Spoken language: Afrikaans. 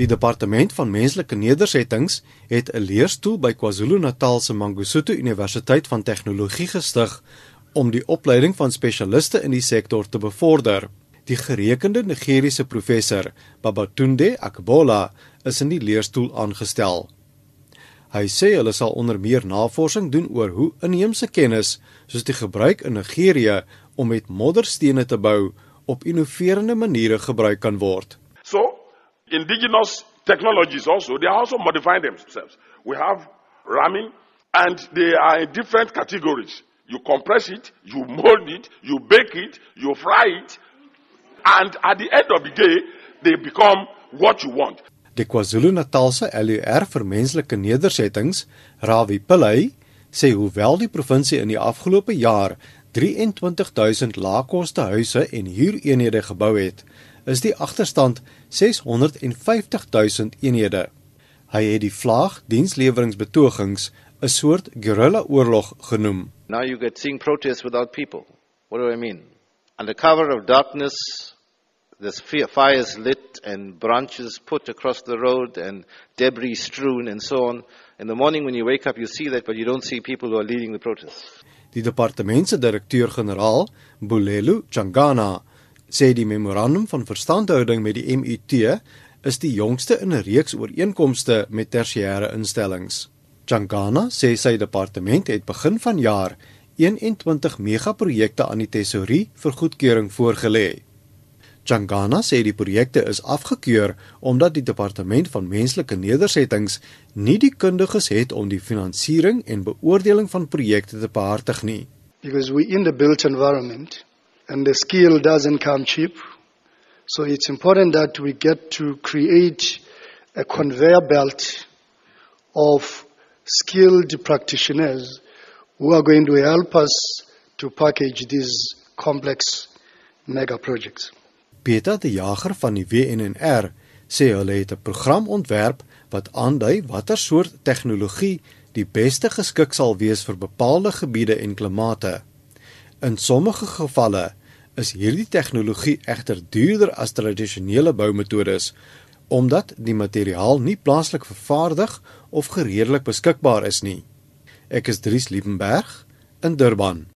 Die departement van menslike nedersettings het 'n leerstoel by KwaZulu-Natal se Mangosuthu Universiteit van Tegnologie gestig om die opleiding van spesialiste in die sektor te bevorder. Die gerekende Nigeriese professor, Babatunde Akbola, is in die leerstoel aangestel. Hy sê hulle sal onder meer navorsing doen oor hoe inheemse kennis, soos die gebruik in Nigerië om met modderstene te bou, op innoverende maniere gebruik kan word. Indigenous technologies also, they are also modifying themselves. We have ramming, and they are in different categories. You compress it, you mold it, you bake it, you fry it, and at the end of the day, they become what you want. Die KwaZulu-Natalse LUR vir menslike nedersettings, Rawi Pillay, sê hoewel die provinsie in die afgelope jaar 23000 laagkoste huise en huureenhede gebou het, is die agterstand 650000 eenhede. Hy het die vlaag diensleweringsbetogings 'n soort guerrilla-oorlog genoem. Now you get seeing protests without people. What do I mean? Under cover of darkness, there's fires lit and branches put across the road and debris strewn and so on. In the morning when you wake up, you see that, but you don't see people who are leading the protests. Die departement se direkteur-generaal, Bulelo Changana, sê die memorandum van verstandhouding met die MUT is die jongste in 'n reeks ooreenkomste met tersiêre instellings. Changana sê sy departement het begin vanjaar 21 megaprojekte aan die tesorie vir goedkeuring voorgelê. Changana sê die projekte is afgekeur omdat die departement van menslike nedersettings nie die kundiges het om die finansiering en beoordeling van projekte te behartig nie. Because we in the built environment and the skill doesn't come cheap. So it's important that we get to create a conveyor belt of skilled practitioners who are going to help us to package these complex mega projects. Peter de Jager van die WNNR sê hulle het 'n program ontwerp wat aandui watter soort tegnologie die beste geskik sal wees vir bepaalde gebiede en klimate. In sommige gevalle is hierdie tegnologie egter duurder as tradisionele boumetodes omdat die materiaal nie plaaslik vervaardig of gereedelik beskikbaar is nie. Ek is Dries Liebenberg in Durban.